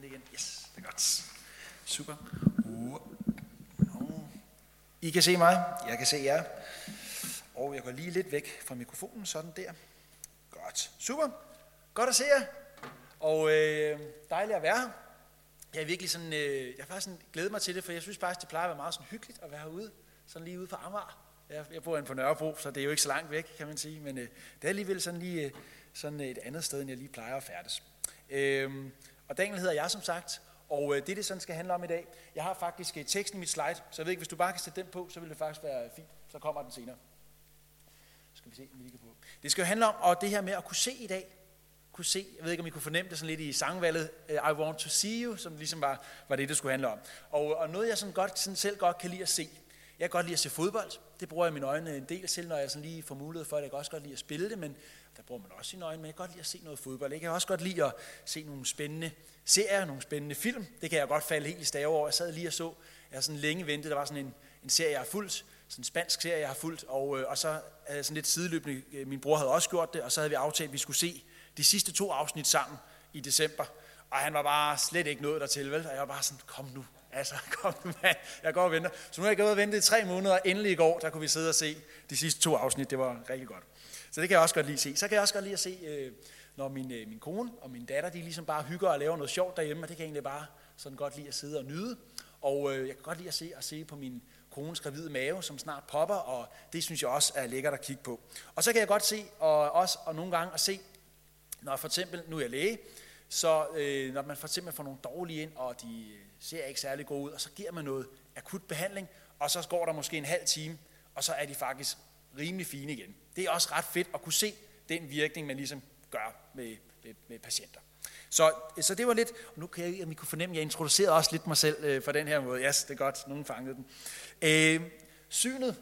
finde igen. Yes, det er godt. Super. Uh. I kan se mig, jeg kan se jer. Og jeg går lige lidt væk fra mikrofonen, sådan der. Godt. Super. Godt at se jer. Og øh, dejligt at være her. Jeg er virkelig sådan, øh, jeg har faktisk sådan glædet mig til det, for jeg synes faktisk, det plejer at være meget sådan hyggeligt at være herude. Sådan lige ude på Amager. Jeg, jeg bor inde på Nørrebro, så det er jo ikke så langt væk, kan man sige. Men øh, det er alligevel sådan lige øh, sådan et andet sted, end jeg lige plejer at færdes. Øh, og Daniel hedder jeg, som sagt. Og det det, det sådan skal handle om i dag, jeg har faktisk øh, teksten i mit slide, så jeg ved ikke, hvis du bare kan sætte den på, så vil det faktisk være fint. Så kommer den senere. Skal vi se, om vi lige kan på. Det skal jo handle om og det her med at kunne se i dag. Kunne se, jeg ved ikke, om I kunne fornemme det sådan lidt i sangvalget, øh, I want to see you, som ligesom var, var det, det skulle handle om. Og, og noget, jeg sådan godt, sådan selv godt kan lide at se. Jeg kan godt lide at se fodbold. Det bruger jeg mine øjne en del til, når jeg sådan lige får mulighed for det. Jeg kan også godt lide at spille det, men der bruger man også sine øjne. Men jeg kan godt lide at se noget fodbold. Jeg kan også godt lide at se nogle spændende serier, nogle spændende film. Det kan jeg godt falde helt i stave over. Jeg sad lige og så, jeg har sådan længe ventet, der var sådan en, en serie, jeg har fulgt, sådan en spansk serie, jeg har fulgt, og, øh, og så sådan lidt sideløbende, øh, min bror havde også gjort det, og så havde vi aftalt, at vi skulle se de sidste to afsnit sammen i december. Og han var bare slet ikke nået dertil, vel? Og jeg var bare sådan, kom nu, altså, kom nu, mand. Jeg går og venter. Så nu har jeg gået og ventet i tre måneder, og endelig i går, der kunne vi sidde og se de sidste to afsnit. Det var rigtig godt. Så det kan jeg også godt lide at se. Så kan jeg også godt lide at se, øh, når min, øh, min kone og min datter, de ligesom bare hygger og laver noget sjovt derhjemme, og det kan jeg egentlig bare sådan godt lide at sidde og nyde. Og øh, jeg kan godt lide at se, at se på min kones gravide mave, som snart popper, og det synes jeg også er lækkert at kigge på. Og så kan jeg godt se, og også og nogle gange at se, når for eksempel, nu er jeg læge, så øh, når man for eksempel får nogle dårlige ind, og de øh, ser ikke særlig gode ud, og så giver man noget akut behandling, og så går der måske en halv time, og så er de faktisk rimelig fine igen. Det er også ret fedt at kunne se den virkning, man ligesom gør med, med, med patienter. Så, så det var lidt, og nu kan jeg, om I kunne fornemme, at jeg introducerede også lidt mig selv øh, på den her måde. Ja, yes, det er godt, nogen fangede den. Øh, synet,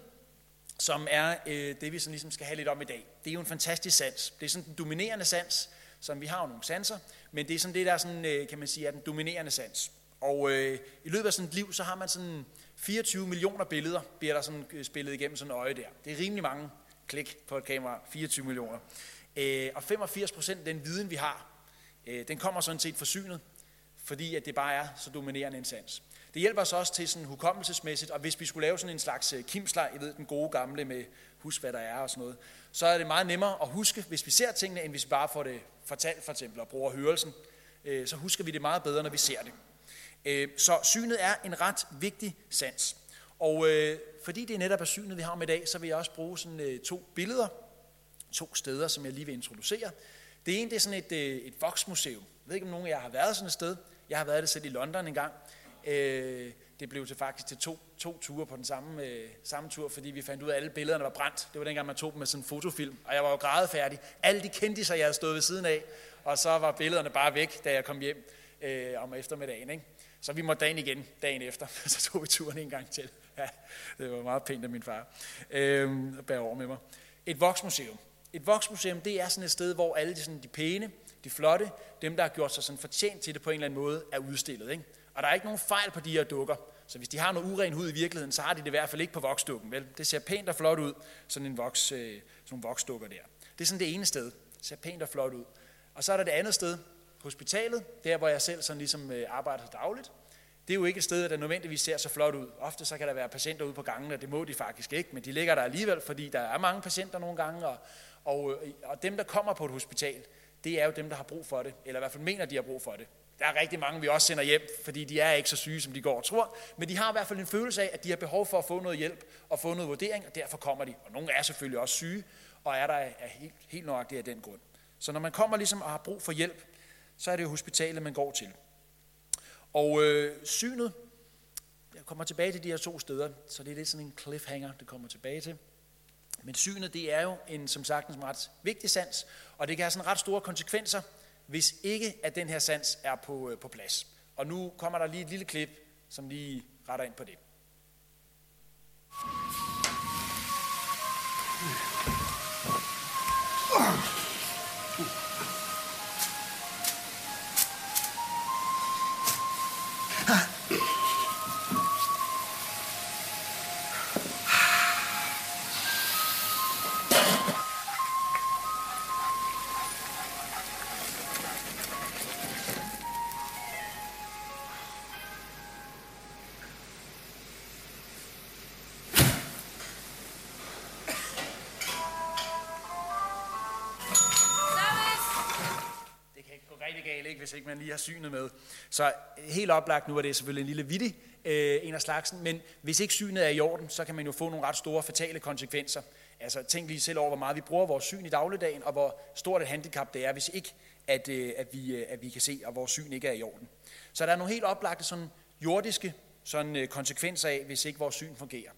som er øh, det, vi sådan ligesom skal have lidt om i dag, det er jo en fantastisk sans. Det er sådan den dominerende sans, som vi har jo nogle sanser, men det er sådan det, der sådan, øh, kan man sige, er den dominerende sans. Og øh, i løbet af sådan et liv, så har man sådan 24 millioner billeder, bliver der sådan øh, spillet igennem sådan øje der. Det er rimelig mange klik på et kamera, 24 millioner. Øh, og 85 procent af den viden, vi har, øh, den kommer sådan set forsynet, fordi at det bare er så dominerende en sans. Det hjælper os også til sådan hukommelsesmæssigt, og hvis vi skulle lave sådan en slags øh, kimsler, I ved den gode gamle med husk hvad der er og sådan noget, så er det meget nemmere at huske, hvis vi ser tingene, end hvis vi bare får det fortalt for eksempel og bruger hørelsen. Øh, så husker vi det meget bedre, når vi ser det. Øh, så synet er en ret vigtig sans. Og øh, fordi det netop er synet, vi har om i dag, så vil jeg også bruge sådan øh, to billeder, to steder, som jeg lige vil introducere. Det ene det er sådan et, øh, et voksmuseum. Jeg ved ikke, om nogen af jer har været sådan et sted. Jeg har været det selv i London en gang. Øh, det blev til faktisk til to, to ture på den samme, øh, samme tur, fordi vi fandt ud af, at alle billederne var brændt. Det var dengang, man tog dem med sådan en fotofilm, og jeg var jo grædefærdig. Alle de kendte sig, jeg havde stået ved siden af, og så var billederne bare væk, da jeg kom hjem øh, om eftermiddagen. Ikke? Så vi måtte dagen igen dagen efter, så tog vi turen en gang til. Ja, det var meget pænt af min far øh, at bære over med mig. Et voksmuseum. Et voksmuseum, det er sådan et sted, hvor alle de, sådan, de pæne, de flotte, dem, der har gjort sig sådan fortjent til det på en eller anden måde, er udstillet. Ikke? Og der er ikke nogen fejl på de her dukker. Så hvis de har noget uren hud i virkeligheden, så har de det i hvert fald ikke på voksdukken. Vel? Det ser pænt og flot ud, sådan en voks, øh, sådan nogle voksdukker der. Det er sådan det ene sted. Det ser pænt og flot ud. Og så er der det andet sted, hospitalet, der hvor jeg selv sådan ligesom øh, arbejder dagligt. Det er jo ikke et sted, der nødvendigvis ser så flot ud. Ofte så kan der være patienter ude på gangen, og det må de faktisk ikke, men de ligger der alligevel, fordi der er mange patienter nogle gange, og, og, øh, og dem, der kommer på et hospital, det er jo dem, der har brug for det, eller i hvert fald mener, de har brug for det. Der er rigtig mange, vi også sender hjem, fordi de er ikke så syge, som de går og tror, men de har i hvert fald en følelse af, at de har behov for at få noget hjælp og få noget vurdering, og derfor kommer de. Og nogle er selvfølgelig også syge, og er der er helt, helt nøjagtigt af den grund. Så når man kommer ligesom og har brug for hjælp, så er det jo hospitalet, man går til. Og øh, synet, jeg kommer tilbage til de her to steder, så det er lidt sådan en cliffhanger, det kommer tilbage til. Men synet, det er jo en, som sagt en ret vigtig sans, og det kan have sådan ret store konsekvenser, hvis ikke at den her sans er på, øh, på plads. Og nu kommer der lige et lille klip, som lige retter ind på det. Ugh. Man lige har synet med. Så helt oplagt, nu er det selvfølgelig en lille vittig øh, en af slagsen, men hvis ikke synet er i orden, så kan man jo få nogle ret store fatale konsekvenser. Altså tænk lige selv over, hvor meget vi bruger vores syn i dagligdagen, og hvor stort et handicap det er, hvis ikke at, øh, at, vi, øh, at vi kan se, og vores syn ikke er i orden. Så der er nogle helt oplagte sådan jordiske sådan, øh, konsekvenser af, hvis ikke vores syn fungerer.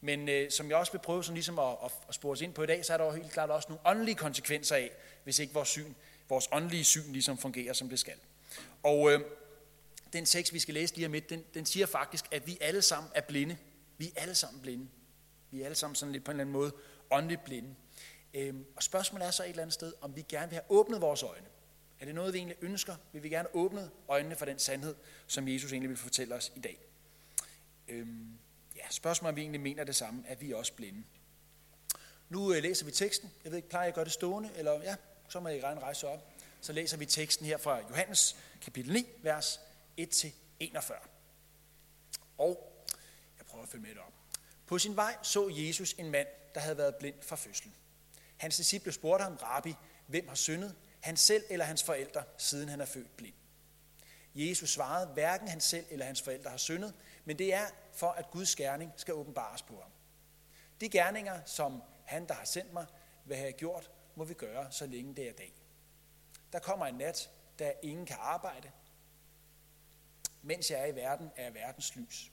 Men øh, som jeg også vil prøve sådan ligesom at, at, at spore os ind på i dag, så er der jo helt klart også nogle åndelige konsekvenser af, hvis ikke vores syn, vores åndelige syn ligesom fungerer, som det skal. Og øh, den tekst, vi skal læse lige om lidt, den, den siger faktisk, at vi alle sammen er blinde. Vi er alle sammen blinde. Vi er alle sammen sådan lidt på en eller anden måde åndeligt blinde. Øhm, og spørgsmålet er så et eller andet sted, om vi gerne vil have åbnet vores øjne. Er det noget, vi egentlig ønsker? Vil vi gerne åbne øjnene for den sandhed, som Jesus egentlig vil fortælle os i dag? Øhm, ja, spørgsmålet er, om vi egentlig mener det samme, at vi er også blinde. Nu øh, læser vi teksten. Jeg ved ikke, plejer jeg at gøre det stående? Eller ja, så må I regne rejse op. Så læser vi teksten her fra Johannes kapitel 9, vers 1-41. Og jeg prøver at følge med det op. På sin vej så Jesus en mand, der havde været blind fra fødslen. Hans disciple spurgte ham, Rabbi, hvem har syndet? Han selv eller hans forældre, siden han er født blind? Jesus svarede, hverken han selv eller hans forældre har syndet, men det er for, at Guds gerning skal åbenbares på ham. De gerninger, som han, der har sendt mig, vil have gjort, må vi gøre, så længe det er dag. Der kommer en nat, da ingen kan arbejde. Mens jeg er i verden, er jeg verdens lys.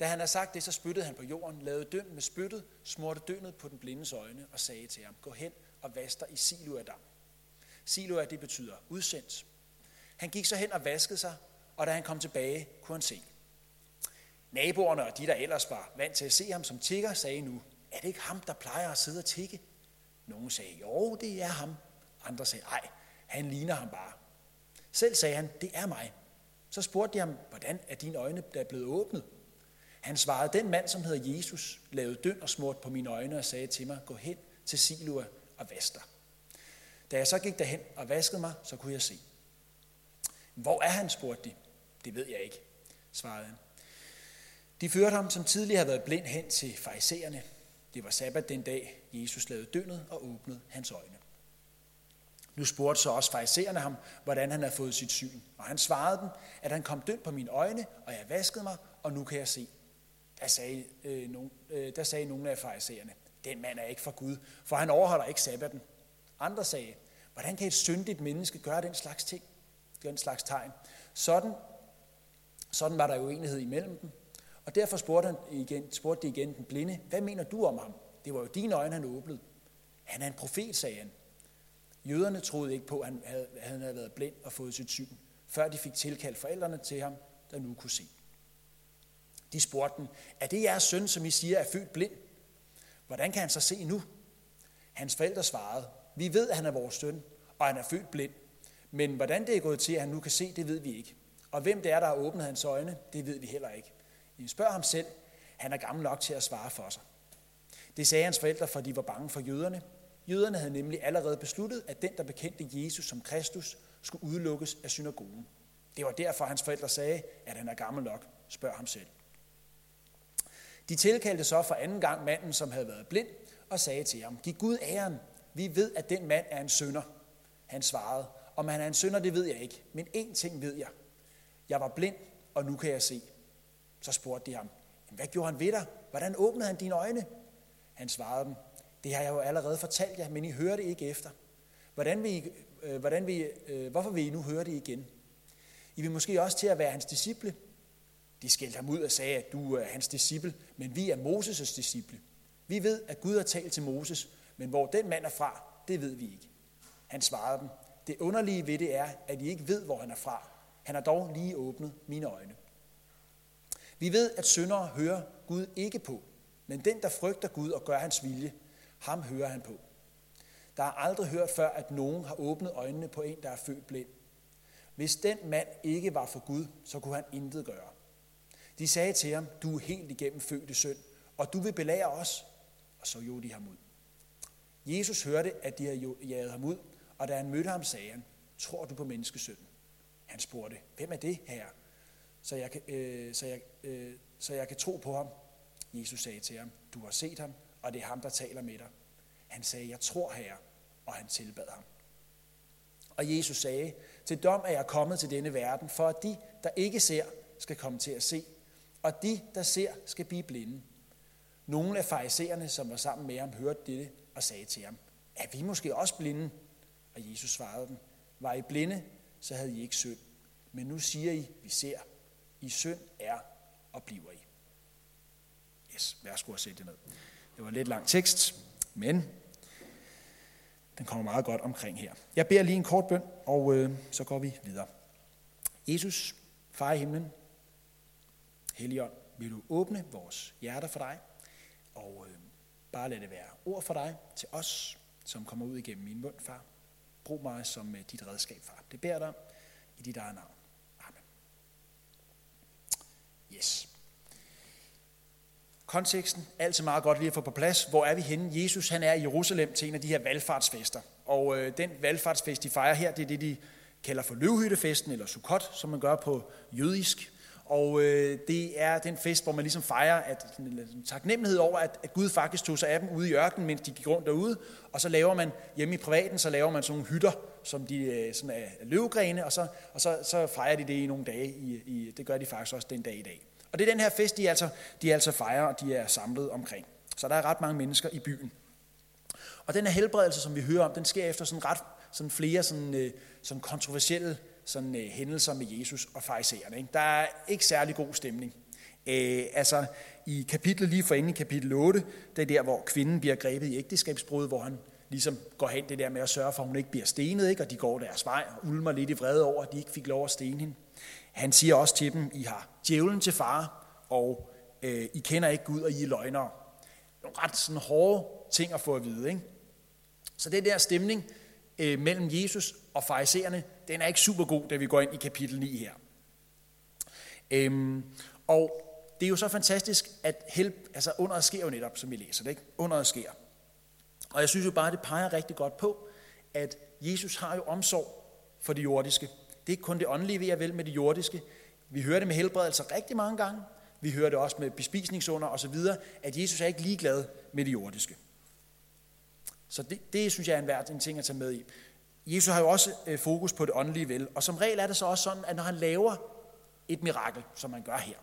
Da han har sagt det, så spyttede han på jorden, lavede døm med spyttet, smurte dønet på den blindes øjne og sagde til ham, gå hen og vask dig i Siloadam. Siloa, det betyder udsendt. Han gik så hen og vaskede sig, og da han kom tilbage, kunne han se. Naboerne og de, der ellers var vant til at se ham som tigger, sagde nu, er det ikke ham, der plejer at sidde og tikke? Nogle sagde, jo, det er ham. Andre sagde, ej, han ligner ham bare. Selv sagde han, det er mig. Så spurgte de ham, hvordan er dine øjne der er blevet åbnet? Han svarede, den mand, som hedder Jesus, lavede døn og smurt på mine øjne og sagde til mig, gå hen til Siloa og vask dig. Da jeg så gik derhen og vaskede mig, så kunne jeg se. Hvor er han, spurgte de. Det ved jeg ikke, svarede han. De førte ham, som tidligere havde været blind, hen til farisæerne. Det var sabbat den dag, Jesus lavede dønet og åbnede hans øjne. Nu spurgte så også farisæerne ham, hvordan han havde fået sit syn. Og han svarede dem, at han kom død på mine øjne, og jeg vaskede mig, og nu kan jeg se. Der sagde, øh, nogen, øh, der sagde nogle af farisæerne, den mand er ikke fra Gud, for han overholder ikke sabbaten. Andre sagde, hvordan kan et syndigt menneske gøre den slags ting, den slags tegn? Sådan, sådan var der uenighed imellem dem. Og derfor spurgte, han igen, spurgte de igen den blinde, hvad mener du om ham? Det var jo dine øjne, han åbnede. Han er en profet, sagde han. Jøderne troede ikke på, at han havde, han havde været blind og fået sit syn, før de fik tilkaldt forældrene til ham, der nu kunne se. De spurgte dem, er det jeres søn, som I siger er født blind? Hvordan kan han så se nu? Hans forældre svarede, vi ved, at han er vores søn, og han er født blind. Men hvordan det er gået til, at han nu kan se, det ved vi ikke. Og hvem det er, der har åbnet hans øjne, det ved vi heller ikke. I spørger ham selv. Han er gammel nok til at svare for sig. Det sagde hans forældre, for de var bange for jøderne. Jøderne havde nemlig allerede besluttet, at den, der bekendte Jesus som Kristus, skulle udelukkes af synagogen. Det var derfor, hans forældre sagde, at han er gammel nok. Spørg ham selv. De tilkaldte så for anden gang manden, som havde været blind, og sagde til ham, Giv Gud æren. Vi ved, at den mand er en sønder. Han svarede, om han er en sønder, det ved jeg ikke. Men én ting ved jeg. Jeg var blind, og nu kan jeg se. Så spurgte de ham, hvad gjorde han ved dig? Hvordan åbnede han dine øjne? Han svarede dem, det har jeg jo allerede fortalt jer, men I hører det ikke efter. Hvordan vil I, øh, hvordan vil I, øh, hvorfor vil I nu høre det igen? I vil måske også til at være hans disciple. De skældte ham ud og sagde, at du er hans disciple, men vi er Moses' disciple. Vi ved, at Gud har talt til Moses, men hvor den mand er fra, det ved vi ikke. Han svarede dem, det underlige ved det er, at I ikke ved, hvor han er fra. Han har dog lige åbnet mine øjne. Vi ved, at syndere hører Gud ikke på, men den, der frygter Gud og gør hans vilje, ham hører han på. Der er aldrig hørt før, at nogen har åbnet øjnene på en, der er født blind. Hvis den mand ikke var for Gud, så kunne han intet gøre. De sagde til ham, du er helt igennem født i synd, og du vil belære os. Og så gjorde de ham ud. Jesus hørte, at de havde jaget ham ud, og da han mødte ham, sagde han, tror du på menneskesønnen? Han spurgte, hvem er det, herre? Så jeg, kan, øh, så, jeg, øh, så jeg kan tro på ham. Jesus sagde til ham, du har set ham, og det er ham, der taler med dig. Han sagde, jeg tror herre, og han tilbad ham. Og Jesus sagde, til dom er jeg kommet til denne verden, for at de, der ikke ser, skal komme til at se, og de, der ser, skal blive blinde. Nogle af farisæerne, som var sammen med ham, hørte dette og sagde til ham, er vi måske også blinde? Og Jesus svarede dem, var I blinde, så havde I ikke synd. Men nu siger I, vi ser. I synd er og bliver I. Yes, værsgo at sætte det ned. Det var lidt lang tekst, men den kommer meget godt omkring her. Jeg beder lige en kort bøn, og øh, så går vi videre. Jesus, far i himlen, Helligånd, vil du åbne vores hjerter for dig, og øh, bare lad det være ord for dig til os, som kommer ud igennem min mund, far. Brug mig som øh, dit redskab, far. Det beder dig i dit eget navn. Amen. Yes. Konteksten, altid meget godt lige at få på plads. Hvor er vi henne? Jesus han er i Jerusalem til en af de her valgfartsfester. Og øh, den valgfartsfest, de fejrer her, det er det, de kalder for løvhyttefesten, eller Sukkot, som man gør på jødisk. Og øh, det er den fest, hvor man ligesom fejrer at, en taknemmelighed over, at, at Gud faktisk tog sig af dem ude i ørkenen, mens de gik rundt derude. Og så laver man hjemme i privaten, så laver man sådan nogle hytter, som de øh, sådan er løvgrene, og så, og så, så fejrer de det i nogle dage. I, i, det gør de faktisk også den dag i dag. Og det er den her fest, de altså, de altså fejrer, og de er samlet omkring. Så der er ret mange mennesker i byen. Og den her helbredelse, som vi hører om, den sker efter sådan ret sådan flere sådan, øh, sådan kontroversielle sådan, øh, hændelser med Jesus og farisæerne. Ikke? Der er ikke særlig god stemning. Øh, altså i kapitlet lige forinden i kapitel 8, det er der, hvor kvinden bliver grebet i ægteskabsbrud, hvor han ligesom går hen det der med at sørge for, at hun ikke bliver stenet, ikke? og de går deres vej og ulmer lidt i vrede over, at de ikke fik lov at stene hende. Han siger også til dem, I har djævlen til far, og øh, I kender ikke Gud, og I er løgnere. Nogle ret sådan hårde ting at få at vide. Ikke? Så det der stemning øh, mellem Jesus og farisæerne, den er ikke super god, da vi går ind i kapitel 9 her. Øhm, og det er jo så fantastisk, at help, altså underet sker jo netop, som vi læser det. Ikke? Underet sker. Og jeg synes jo bare, det peger rigtig godt på, at Jesus har jo omsorg for det jordiske. Det er ikke kun det åndelige, vi er vel med det jordiske. Vi hører det med helbredelser rigtig mange gange. Vi hører det også med bespisningsunder osv., at Jesus er ikke ligeglad med det jordiske. Så det, det synes jeg er en værd en ting at tage med i. Jesus har jo også øh, fokus på det åndelige vel, og som regel er det så også sådan, at når han laver et mirakel, som man gør her,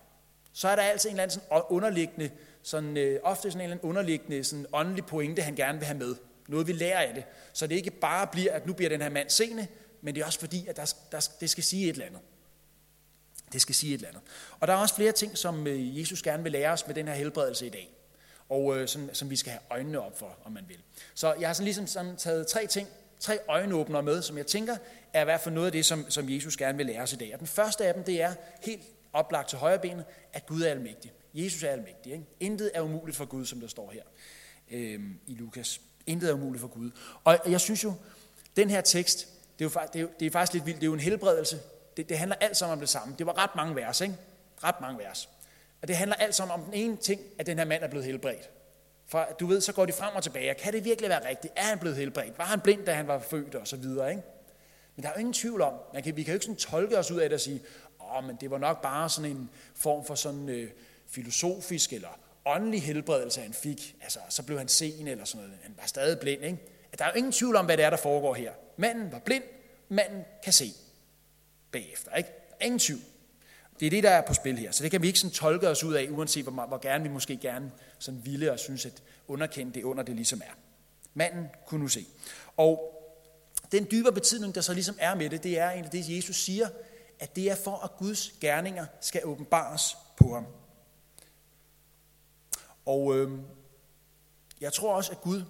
så er der altså en eller anden sådan underliggende, sådan, øh, ofte sådan en eller anden underliggende sådan åndelig pointe, han gerne vil have med. Noget vi lærer af det. Så det ikke bare bliver, at nu bliver den her mand seende, men det er også fordi, at der, der, det skal sige et eller andet. Det skal sige et eller andet. Og der er også flere ting, som øh, Jesus gerne vil lære os med den her helbredelse i dag. Og øh, som, som vi skal have øjnene op for, om man vil. Så jeg har sådan ligesom sådan taget tre ting, tre øjenåbnere med, som jeg tænker er i hvert fald noget af det, som, som Jesus gerne vil lære os i dag. Og den første af dem, det er helt oplagt til højre benet, at Gud er almægtig. Jesus er almægtig. Ikke? Intet er umuligt for Gud, som der står her øh, i Lukas. Intet er umuligt for Gud. Og jeg synes jo, den her tekst, det er, jo, det, er jo, det er faktisk lidt vildt. Det er jo en helbredelse. Det, det handler alt sammen om det samme. Det var ret mange vers, ikke? Ret mange vers. Og det handler alt sammen om den ene ting, at den her mand er blevet helbredt. For du ved, så går de frem og tilbage. Kan det virkelig være rigtigt? Er han blevet helbredt? Var han blind, da han var født? Og så videre, ikke? Men der er jo ingen tvivl om, man kan, vi kan jo ikke sådan tolke os ud af det og sige, åh, men det var nok bare sådan en form for sådan øh, filosofisk eller åndelig helbredelse, han fik. Altså, så blev han sen eller sådan noget. Han var stadig blind, ikke? At Der er jo ingen tvivl om, hvad det er, der foregår her. Manden var blind, manden kan se bagefter. Ikke? Ingen tvivl. Det er det, der er på spil her. Så det kan vi ikke sådan tolke os ud af, uanset hvor, hvor gerne vi måske gerne sådan ville og synes, at underkende det under det ligesom er. Manden kunne nu se. Og den dybere betydning, der så ligesom er med det, det er egentlig det, Jesus siger, at det er for, at Guds gerninger skal åbenbares på ham. Og øh, jeg tror også, at Gud,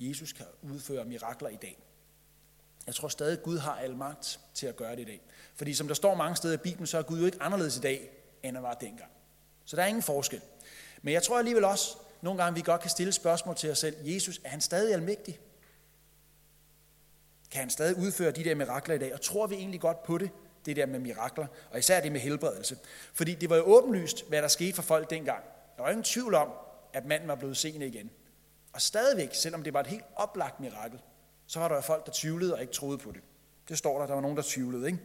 Jesus, kan udføre mirakler i dag. Jeg tror stadig, at Gud har al magt til at gøre det i dag. Fordi som der står mange steder i Bibelen, så er Gud jo ikke anderledes i dag, end han var dengang. Så der er ingen forskel. Men jeg tror alligevel også, nogle gange vi godt kan stille spørgsmål til os selv. Jesus, er han stadig almægtig? Kan han stadig udføre de der mirakler i dag? Og tror vi egentlig godt på det, det der med mirakler, og især det med helbredelse? Fordi det var jo åbenlyst, hvad der skete for folk dengang. Der var ingen tvivl om, at manden var blevet seende igen. Og stadigvæk, selvom det var et helt oplagt mirakel, så var der folk, der tvivlede og ikke troede på det. Det står der, der var nogen, der tvivlede. Ikke?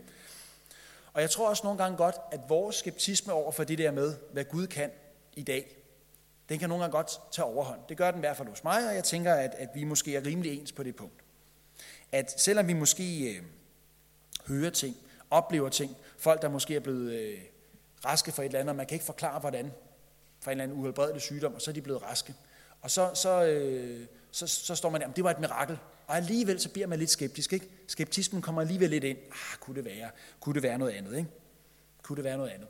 Og jeg tror også nogle gange godt, at vores skeptisme over for det der med, hvad Gud kan i dag, den kan nogle gange godt tage overhånd. Det gør den i hvert fald hos mig, og jeg tænker, at, at vi måske er rimelig ens på det punkt. At selvom vi måske øh, hører ting, oplever ting. Folk, der måske er blevet øh, raske for et eller andet, og man kan ikke forklare, hvordan, for en eller anden uhelbredelig sygdom, og så er de blevet raske. Og så, så, øh, så, så står man der, det var et mirakel. Og alligevel så bliver man lidt skeptisk. Ikke? Skeptismen kommer alligevel lidt ind. Ah, kunne det være? Kunne det være noget andet? Ikke? Kunne det være noget andet?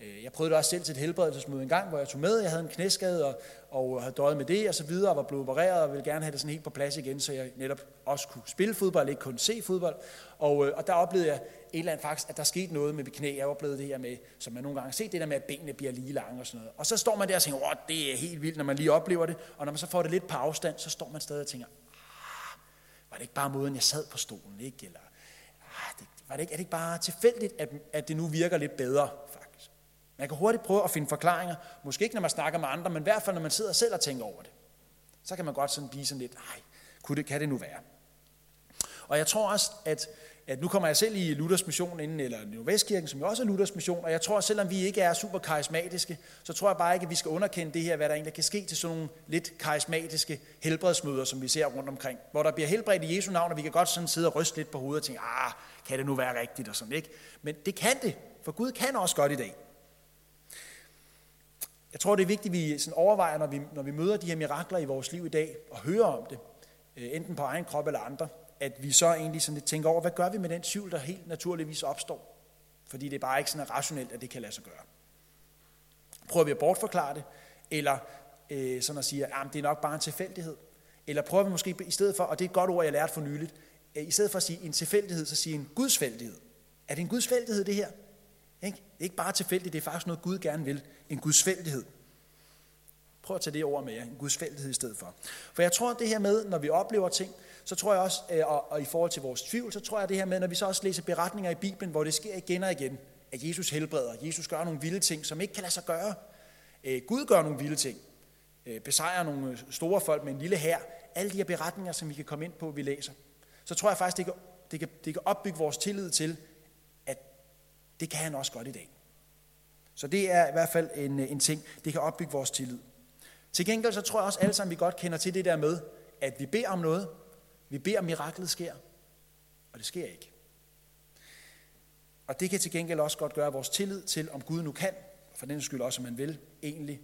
Øh, jeg prøvede det også selv til et helbredelsesmøde en gang, hvor jeg tog med. Jeg havde en knæskade og, og havde døjet med det og så videre, og var blevet opereret og ville gerne have det sådan helt på plads igen, så jeg netop også kunne spille fodbold, ikke kun se fodbold. Og, øh, og der oplevede jeg et eller andet faktisk, at der skete noget med mit knæ. Jeg oplevede det her med, som man nogle gange har set, det der med, at benene bliver lige lange og sådan noget. Og så står man der og tænker, åh, det er helt vildt, når man lige oplever det. Og når man så får det lidt på afstand, så står man stadig og tænker, ah, var det ikke bare måden, jeg sad på stolen, ikke? Eller, ah, det, var det ikke, er det ikke bare tilfældigt, at, at det nu virker lidt bedre, faktisk? Man kan hurtigt prøve at finde forklaringer, måske ikke når man snakker med andre, men i hvert fald når man sidder selv og tænker over det. Så kan man godt sådan blive sådan lidt, nej, kunne det, kan det nu være? Og jeg tror også, at at nu kommer jeg selv i Luthers mission inden, eller Nordvestkirken, som jo også er Luthers mission, og jeg tror, at selvom vi ikke er super karismatiske, så tror jeg bare ikke, at vi skal underkende det her, hvad der egentlig kan ske til sådan nogle lidt karismatiske helbredsmøder, som vi ser rundt omkring, hvor der bliver helbredt i Jesu navn, og vi kan godt sådan sidde og ryste lidt på hovedet og tænke, ah, kan det nu være rigtigt og sådan, ikke? Men det kan det, for Gud kan også godt i dag. Jeg tror, det er vigtigt, at vi sådan overvejer, når vi, når vi møder de her mirakler i vores liv i dag, og hører om det, øh, enten på egen krop eller andre, at vi så egentlig sådan lidt tænker over, hvad gør vi med den tvivl, der helt naturligvis opstår? Fordi det er bare ikke sådan rationelt, at det kan lade sig gøre. Prøver vi at bortforklare det, eller øh, sådan at sige, at det er nok bare en tilfældighed. Eller prøver vi måske i stedet for, og det er et godt ord, jeg lærte for nyligt, øh, i stedet for at sige en tilfældighed, så sige en gudsfældighed. Er det en gudsfældighed, det her? Ikke? Det er ikke bare tilfældigt, det er faktisk noget, Gud gerne vil. En gudsfældighed. Prøv at tage det ord med jer, en gudsfældighed i stedet for. For jeg tror, at det her med, når vi oplever ting, så tror jeg også, øh, og, og i forhold til vores tvivl, så tror jeg det her med, når vi så også læser beretninger i Bibelen, hvor det sker igen og igen, at Jesus helbreder, Jesus gør nogle vilde ting, som ikke kan lade sig gøre. Øh, Gud gør nogle vilde ting, øh, besejrer nogle store folk med en lille hær. Alle de her beretninger, som vi kan komme ind på, vi læser. Så tror jeg faktisk, det kan, det kan, det kan opbygge vores tillid til, at det kan han også godt i dag. Så det er i hvert fald en, en ting, det kan opbygge vores tillid. Til gengæld så tror jeg også alle sammen, vi godt kender til det der med, at vi beder om noget, vi beder, om miraklet sker, og det sker ikke. Og det kan til gengæld også godt gøre vores tillid til, om Gud nu kan, for den skyld også, om man vil, egentlig,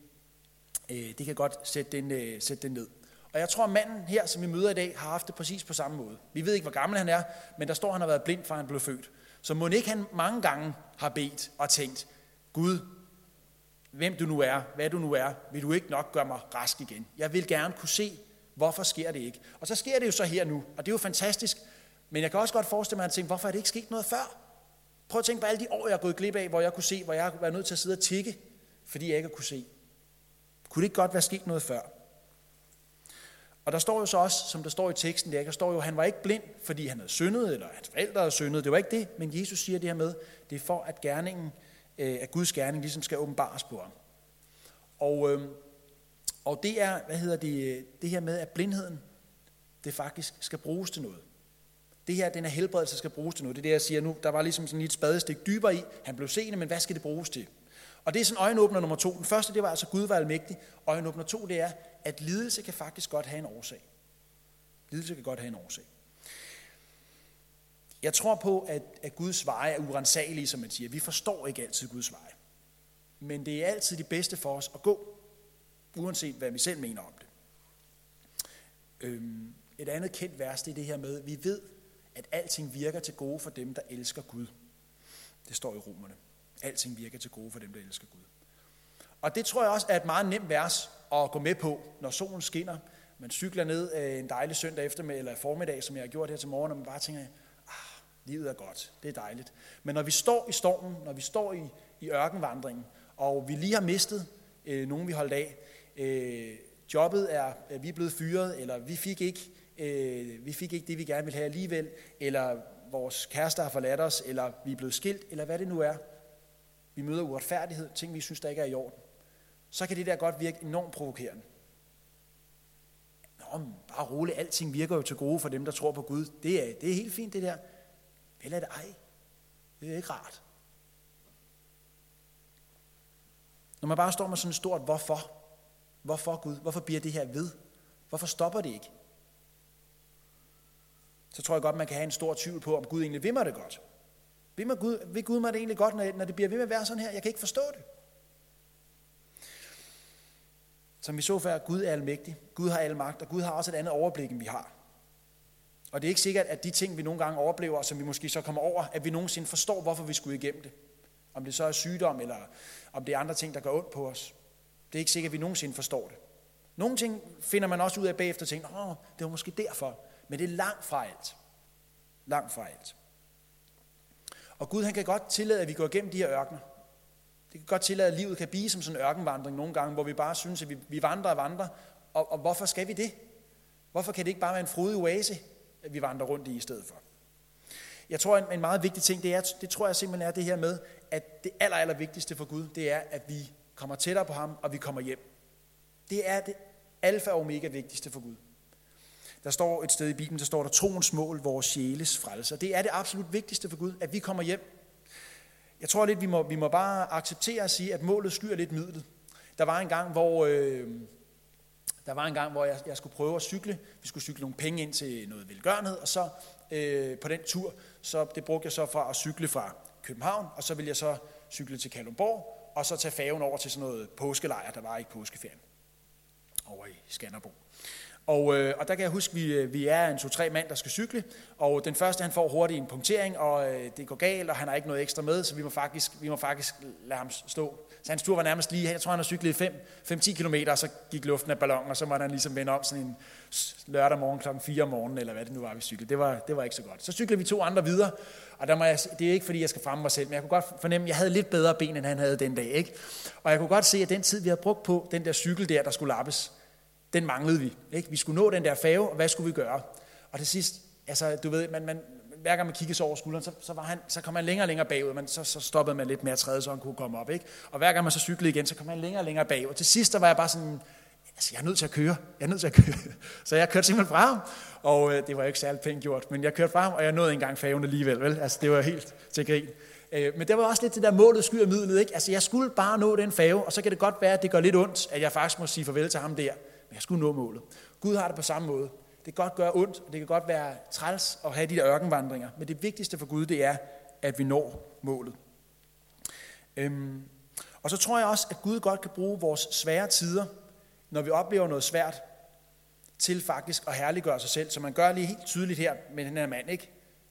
øh, det kan godt sætte den, øh, sætte den ned. Og jeg tror, at manden her, som vi møder i dag, har haft det præcis på samme måde. Vi ved ikke, hvor gammel han er, men der står, at han har været blind, fra han blev født. Så må ikke han mange gange har bedt og tænkt, Gud, hvem du nu er, hvad du nu er, vil du ikke nok gøre mig rask igen. Jeg vil gerne kunne se Hvorfor sker det ikke? Og så sker det jo så her nu, og det er jo fantastisk. Men jeg kan også godt forestille mig, at han hvorfor er det ikke sket noget før? Prøv at tænke på alle de år, jeg har gået glip af, hvor jeg kunne se, hvor jeg var nødt til at sidde og tikke, fordi jeg ikke kunne se. Kunne det ikke godt være sket noget før? Og der står jo så også, som der står i teksten, der, der står jo, at han var ikke blind, fordi han havde syndet, eller hans forældre havde syndet. Det var ikke det, men Jesus siger det her med, det er for, at gerningen, Øh, at Guds gerning ligesom skal åbenbares på ham. Og øh, og det er, hvad hedder det, det her med, at blindheden, det faktisk skal bruges til noget. Det her, den her helbredelse skal bruges til noget. Det er det, jeg siger nu. Der var ligesom sådan et spadestik dybere i. Han blev seende, men hvad skal det bruges til? Og det er sådan øjenåbner nummer to. Den første, det var altså, Gud var almægtig. Øjenåbner to, det er, at lidelse kan faktisk godt have en årsag. Lidelse kan godt have en årsag. Jeg tror på, at, at Guds veje er urensagelige, som man siger. Vi forstår ikke altid Guds veje. Men det er altid det bedste for os at gå uanset hvad vi selv mener om det. Øhm, et andet kendt vers, det er det her med, vi ved, at alting virker til gode for dem, der elsker Gud. Det står i romerne. Alting virker til gode for dem, der elsker Gud. Og det tror jeg også er et meget nemt vers at gå med på, når solen skinner. Man cykler ned øh, en dejlig søndag eftermiddag eller formiddag, som jeg har gjort her til morgen, og man bare tænker, livet er godt, det er dejligt. Men når vi står i stormen, når vi står i, i ørkenvandringen, og vi lige har mistet øh, nogen, vi holdt af, øh, jobbet er, vi er blevet fyret, eller vi fik, ikke, øh, vi fik ikke det, vi gerne ville have alligevel, eller vores kærester har forladt os, eller vi er blevet skilt, eller hvad det nu er. Vi møder uretfærdighed, ting vi synes, der ikke er i orden. Så kan det der godt virke enormt provokerende. Nå, bare roligt, alting virker jo til gode for dem, der tror på Gud. Det er, det er helt fint, det der. Eller det ej. Det er ikke rart. Når man bare står med sådan et stort hvorfor, Hvorfor Gud? Hvorfor bliver det her ved? Hvorfor stopper det ikke? Så tror jeg godt, man kan have en stor tvivl på, om Gud egentlig vil mig det godt. Vil, man Gud, vil Gud mig det egentlig godt, når, når det bliver ved med at være sådan her? Jeg kan ikke forstå det. Som vi så før, Gud er almægtig. Gud har al magt, og Gud har også et andet overblik, end vi har. Og det er ikke sikkert, at de ting, vi nogle gange oplever, som vi måske så kommer over, at vi nogensinde forstår, hvorfor vi skulle igennem det. Om det så er sygdom, eller om det er andre ting, der går ondt på os. Det er ikke sikkert, at vi nogensinde forstår det. Nogle ting finder man også ud af bagefter og tænker, åh, det var måske derfor. Men det er langt fra alt. Langt fra alt. Og Gud han kan godt tillade, at vi går igennem de her ørkener. Det kan godt tillade, at livet kan blive som sådan en ørkenvandring nogle gange, hvor vi bare synes, at vi, vi vandrer og vandrer. Og, og hvorfor skal vi det? Hvorfor kan det ikke bare være en frodig oase, vi vandrer rundt i i stedet for? Jeg tror, en, en meget vigtig ting, det, er, det tror jeg simpelthen er det her med, at det aller, aller vigtigste for Gud, det er, at vi kommer tættere på ham, og vi kommer hjem. Det er det alfa og omega vigtigste for Gud. Der står et sted i Bibelen, der står der troens mål, vores sjæles frelse. Det er det absolut vigtigste for Gud, at vi kommer hjem. Jeg tror lidt, vi må, vi må bare acceptere at sige, at målet skyer lidt midlet. Der var en gang, hvor, øh, der var en gang, hvor jeg, jeg skulle prøve at cykle. Vi skulle cykle nogle penge ind til noget velgørenhed, og så øh, på den tur, så det brugte jeg så fra at cykle fra København, og så ville jeg så cykle til Kalundborg, og så tage færgen over til sådan noget påskelejr, der var ikke påskeferien, over i Skanderborg. Og, øh, og der kan jeg huske, at vi, øh, vi er en to-tre mand, der skal cykle, og den første han får hurtigt en punktering, og øh, det går galt, og han har ikke noget ekstra med, så vi må faktisk, vi må faktisk lade ham stå. Så hans tur var nærmest lige, jeg tror han har cyklet 5-10 km, og så gik luften af ballonen, og så måtte han ligesom vende om sådan en lørdag morgen klokken 4 om morgenen, eller hvad det nu var, vi cyklede. Det var, det var ikke så godt. Så cyklede vi to andre videre, og der må jeg, det er ikke fordi, jeg skal fremme mig selv, men jeg kunne godt fornemme, at jeg havde lidt bedre ben, end han havde den dag. Ikke? Og jeg kunne godt se, at den tid, vi havde brugt på den der cykel der, der skulle lappes, den manglede vi. Ikke? Vi skulle nå den der fave, og hvad skulle vi gøre? Og til sidst, altså du ved, man, man, hver gang man kiggede sig over skulderen, så, så, var han, så kom han længere og længere bagud, men så, så stoppede man lidt med at træde, så han kunne komme op. Ikke? Og hver gang man så cyklede igen, så kom han længere og længere bagud. Til sidst, der var jeg bare sådan, altså jeg er nødt til at køre, jeg er nødt til at køre. Så jeg kørte simpelthen fra ham, og øh, det var ikke særlig pænt gjort, men jeg kørte fra ham, og jeg nåede engang faven alligevel, vel? Altså det var helt til grin. Øh, men det var også lidt det der målet skyder midlet, ikke? Altså jeg skulle bare nå den fave, og så kan det godt være, at det gør lidt ondt, at jeg faktisk må sige farvel til ham der. Men jeg skulle nå målet. Gud har det på samme måde. Det kan godt gøre ondt, og det kan godt være træls at have de der ørkenvandringer, men det vigtigste for Gud, det er, at vi når målet. Øhm, og så tror jeg også, at Gud godt kan bruge vores svære tider, når vi oplever noget svært, til faktisk at herliggøre sig selv. Så man gør lige helt tydeligt her med den her mand, ikke?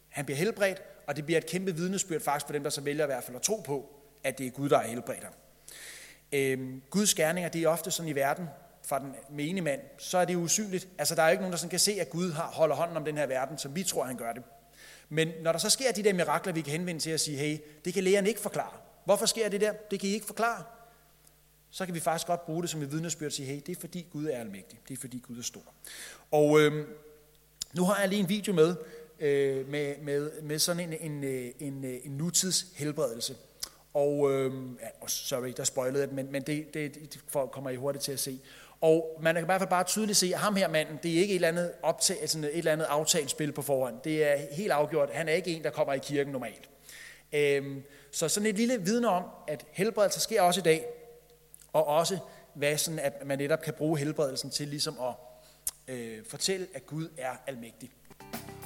Han bliver helbredt, og det bliver et kæmpe vidnesbyrd faktisk for dem, der så vælger i hvert fald at tro på, at det er Gud, der er helbredt ham. Øhm, Guds gerninger, det er ofte sådan i verden, fra den menige mand, så er det usynligt. Altså, der er jo ikke nogen, der sådan kan se, at Gud har, holder hånden om den her verden, som vi tror, han gør det. Men når der så sker de der mirakler, vi kan henvende til at sige, hey, det kan lægerne ikke forklare. Hvorfor sker det der? Det kan I ikke forklare. Så kan vi faktisk godt bruge det som et vidnesbyrd og sige, hey, det er fordi Gud er almægtig. Det er fordi Gud er stor. Og øh, nu har jeg lige en video med, øh, med, med, med sådan en, en, øh, en, øh, en nutids helbredelse. Og, øh, ja, sorry, der spoilede jeg men, men det, det, det kommer I hurtigt til at se. Og man kan i hvert fald bare tydeligt se, at ham her manden, det er ikke et eller andet, optag, sådan et eller andet aftalt spil på forhånd. Det er helt afgjort. Han er ikke en, der kommer i kirken normalt. Øhm, så sådan et lille vidne om, at helbredelse sker også i dag, og også hvad sådan, at man netop kan bruge helbredelsen til ligesom at øh, fortælle, at Gud er almægtig.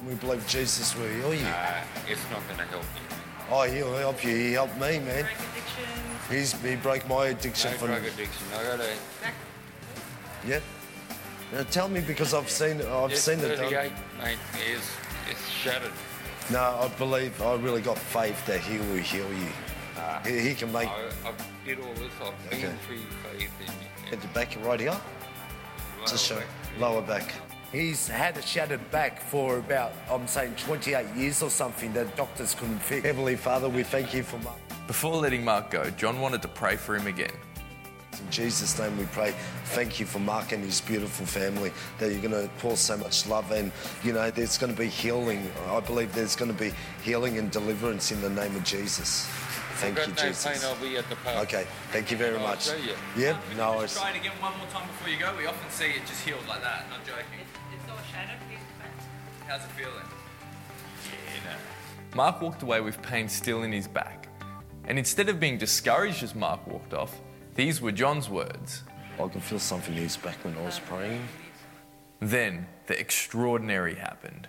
We believe Jesus will heal you. Uh, it's not going to help me. Oh, he'll help you. He helped me, man. He's, he broke my addiction No from... drug addiction. I got a Yeah. Now tell me because I've seen I've it's seen it 38, done. mate. It's, it's shattered. No, I believe I really got faith that he will heal you. Nah. He, he can make I, I've did all this. I've been Okay. through faith in me. at the back right here. Just show lower back. He's had a shattered back for about, I'm saying, 28 years or something that doctors couldn't fix. Heavenly Father, we thank you for Mark. Before letting Mark go, John wanted to pray for him again. In Jesus' name we pray. Thank you for Mark and his beautiful family, that you're going to pour so much love and, you know, there's going to be healing. I believe there's going to be healing and deliverance in the name of Jesus. Thank you, Jesus. pain. I'll be at the pub. Okay, thank you very I'll much. show you. Yeah, Would no you worries. just try it again one more time before you go? We often see it just healed like that. Not joking. It's all shattered. Please. How's it feeling? Yeah, no. Mark walked away with pain still in his back. And instead of being discouraged as Mark walked off, these were John's words. I can feel something in his back when I was praying. Then the extraordinary happened.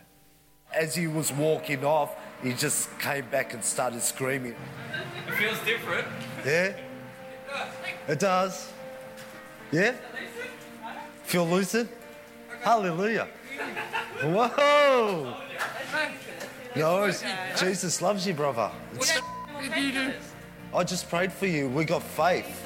As he was walking off, he just came back and started screaming. It feels different. Yeah, it does. Yeah? Feel lucid? Hallelujah. Whoa! No. Jesus loves you, brother. It's- I just prayed for you. We got faith.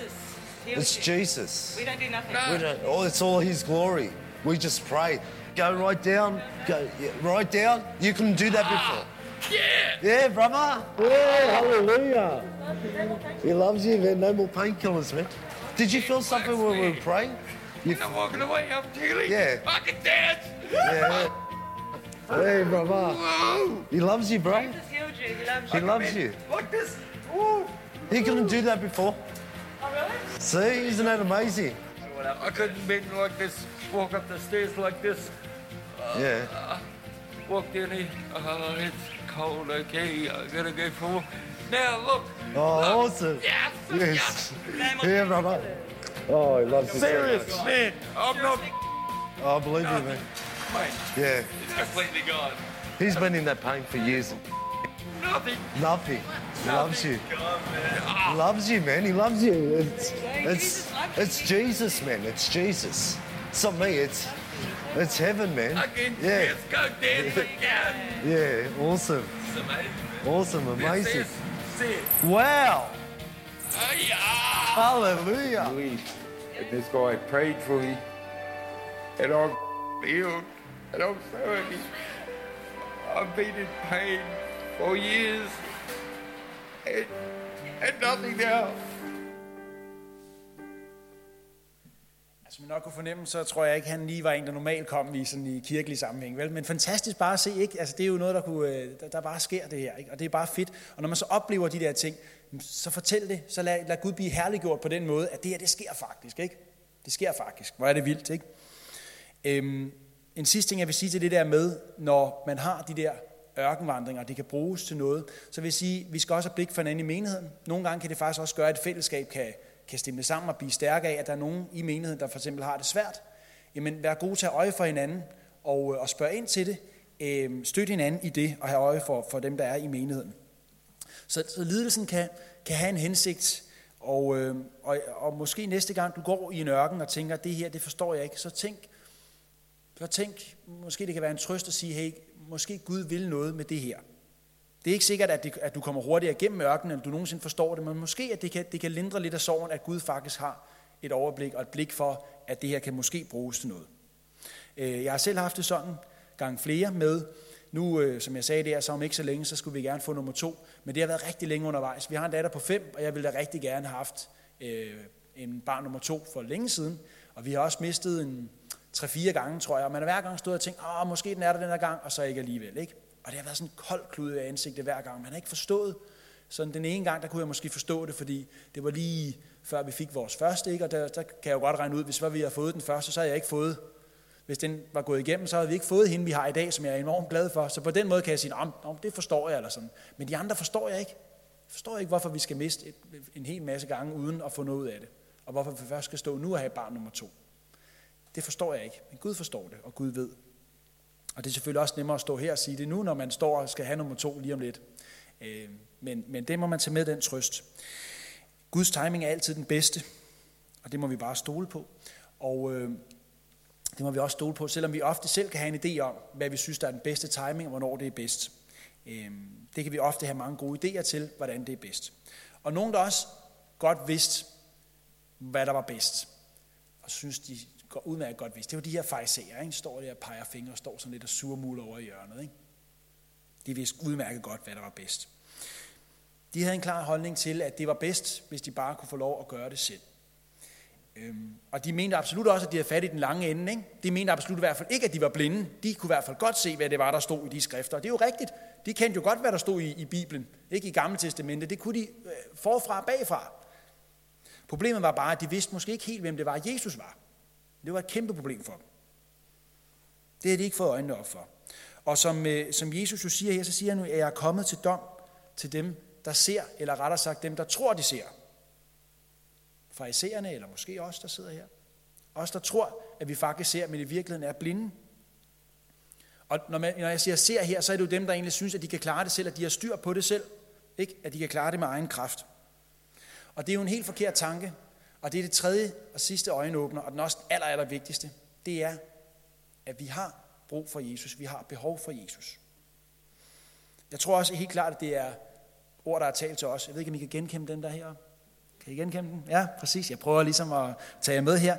It's Jesus. We don't do nothing. We don't, oh, it's all His glory. We just pray. Go right down. Go yeah, right down. You couldn't do that ah, before. Yeah. Yeah, brother. Yeah, hallelujah. He loves you, man. No more painkillers, man. Did you feel something when we were praying? You, I'm walking away, I'm feeling. Yeah. I can dance. yeah. Hey, brother. Whoa. He loves you, bro. Jesus healed you. He loves you. He loves you. Like this. Woo. He couldn't do that before. Oh, really? See, isn't that amazing? I couldn't bend like this, walk up the stairs like this. Uh, yeah. Uh, walk down here. Oh, uh, it's cold, okay. I gotta go for a walk. Now, look. Oh, awesome. Yes. Yes. Yeah, brother. Oh, he loves you. so Serious, much. man. I'm not. Oh, I believe you, man. Mate, Yeah. It's completely gone. He's been in that pain for years. Nothing. Nothing. He loves you. He ah. loves you, man. He loves you. It's, it's, Jesus loves it's Jesus, man. It's Jesus. It's not me. It's, it's heaven, man. I can Yeah. just go dance again. Yeah. Awesome. It's amazing. Awesome. See Amazing. it. See it. Wow. Oh, yeah. Hallelujah. believe. And this guy prayed for me. And I'm healed. And I'm so happy. I've been in pain for years. And, and nothing now. Altså, som I nok kunne fornemme, så tror jeg ikke, han lige var en, der normalt kom i sådan i kirkelig sammenhæng. Vel? Men fantastisk bare at se, ikke? Altså, det er jo noget, der, kunne, øh, der, der bare sker det her. Ikke? Og det er bare fedt. Og når man så oplever de der ting, så fortæl det. Så lad, lad Gud blive herliggjort på den måde, at det her, det sker faktisk. Ikke? Det sker faktisk. Hvor er det vildt, ikke? Øhm, en sidste ting, jeg vil sige til det der med, når man har de der ørkenvandringer, og det kan bruges til noget, så vil jeg sige, at vi skal også have blik for hinanden i menigheden. Nogle gange kan det faktisk også gøre, at et fællesskab kan, kan stemme sammen og blive stærkere af, at der er nogen i menigheden, der for eksempel har det svært. Jamen, vær god til at øje for hinanden og, øh, og spørge ind til det. Øhm, støt hinanden i det og have øje for, for dem, der er i menigheden. Så, så lidelsen kan, kan have en hensigt, og, øh, og, og måske næste gang du går i en ørken og tænker, det her, det forstår jeg ikke, så tænk, så tænk, måske det kan være en trøst at sige, hey, måske Gud vil noget med det her. Det er ikke sikkert, at, det, at du kommer hurtigere igennem ørkenen, eller du nogensinde forstår det, men måske at det kan, det kan lindre lidt af sorgen, at Gud faktisk har et overblik og et blik for, at det her kan måske bruges til noget. Øh, jeg har selv haft det sådan gang flere med. Nu, øh, som jeg sagde der, så om ikke så længe, så skulle vi gerne få nummer to. Men det har været rigtig længe undervejs. Vi har en datter på fem, og jeg ville da rigtig gerne have haft øh, en barn nummer to for længe siden. Og vi har også mistet en 3-4 gange, tror jeg. Og man har hver gang stået og tænkt, åh, måske den er der den her gang, og så ikke alligevel. Ikke? Og det har været sådan en kold klud af ansigtet hver gang. Man har ikke forstået. Sådan den ene gang, der kunne jeg måske forstå det, fordi det var lige før vi fik vores første, ikke? og der, der kan jeg jo godt regne ud, hvis var vi havde fået den første, så havde jeg ikke fået hvis den var gået igennem, så havde vi ikke fået hende, vi har i dag, som jeg er enormt glad for. Så på den måde kan jeg sige, om, om det forstår jeg, eller sådan. Men de andre forstår jeg ikke. Jeg forstår ikke, hvorfor vi skal miste et, en hel masse gange, uden at få noget ud af det. Og hvorfor vi først skal stå nu og have barn nummer to. Det forstår jeg ikke, men Gud forstår det, og Gud ved. Og det er selvfølgelig også nemmere at stå her og sige det nu, når man står og skal have nummer to lige om lidt. Øh, men, men det må man tage med den trøst. Guds timing er altid den bedste, og det må vi bare stole på. Og øh, det må vi også stole på, selvom vi ofte selv kan have en idé om, hvad vi synes, der er den bedste timing, og hvornår det er bedst. Øh, det kan vi ofte have mange gode idéer til, hvordan det er bedst. Og nogen, der også godt vidste, hvad der var bedst, og synes, de udmærket godt vidste, det var de her fejserer, ikke? står der og peger fingre og står sådan lidt og surmuler over i hjørnet. Ikke? De vidste udmærket godt, hvad der var bedst. De havde en klar holdning til, at det var bedst, hvis de bare kunne få lov at gøre det selv. Øhm, og de mente absolut også, at de havde fat i den lange ende. Ikke? De mente absolut i hvert fald ikke, at de var blinde. De kunne i hvert fald godt se, hvad det var, der stod i de skrifter. Og det er jo rigtigt. De kendte jo godt, hvad der stod i, i Bibelen. Ikke i Gamle Testamente. Det kunne de øh, forfra og bagfra. Problemet var bare, at de vidste måske ikke helt, hvem det var, Jesus var. Det var et kæmpe problem for dem. Det havde de ikke fået øjnene op for. Og som, øh, som Jesus jo siger her, så siger han nu, at jeg er kommet til dom til dem, der ser, eller rettere sagt dem, der tror, de ser. Farisæerne, eller måske os, der sidder her. Os, der tror, at vi faktisk ser, men i virkeligheden er blinde. Og når, man, når jeg siger ser her, så er det jo dem, der egentlig synes, at de kan klare det selv, at de har styr på det selv. Ikke? At de kan klare det med egen kraft. Og det er jo en helt forkert tanke. Og det er det tredje og sidste øjenåbner, og den også aller, aller vigtigste. Det er, at vi har brug for Jesus. Vi har behov for Jesus. Jeg tror også helt klart, at det er ord, der er talt til os. Jeg ved ikke, om I kan genkende den der her. Kan I genkende den? Ja, præcis. Jeg prøver ligesom at tage jer med her.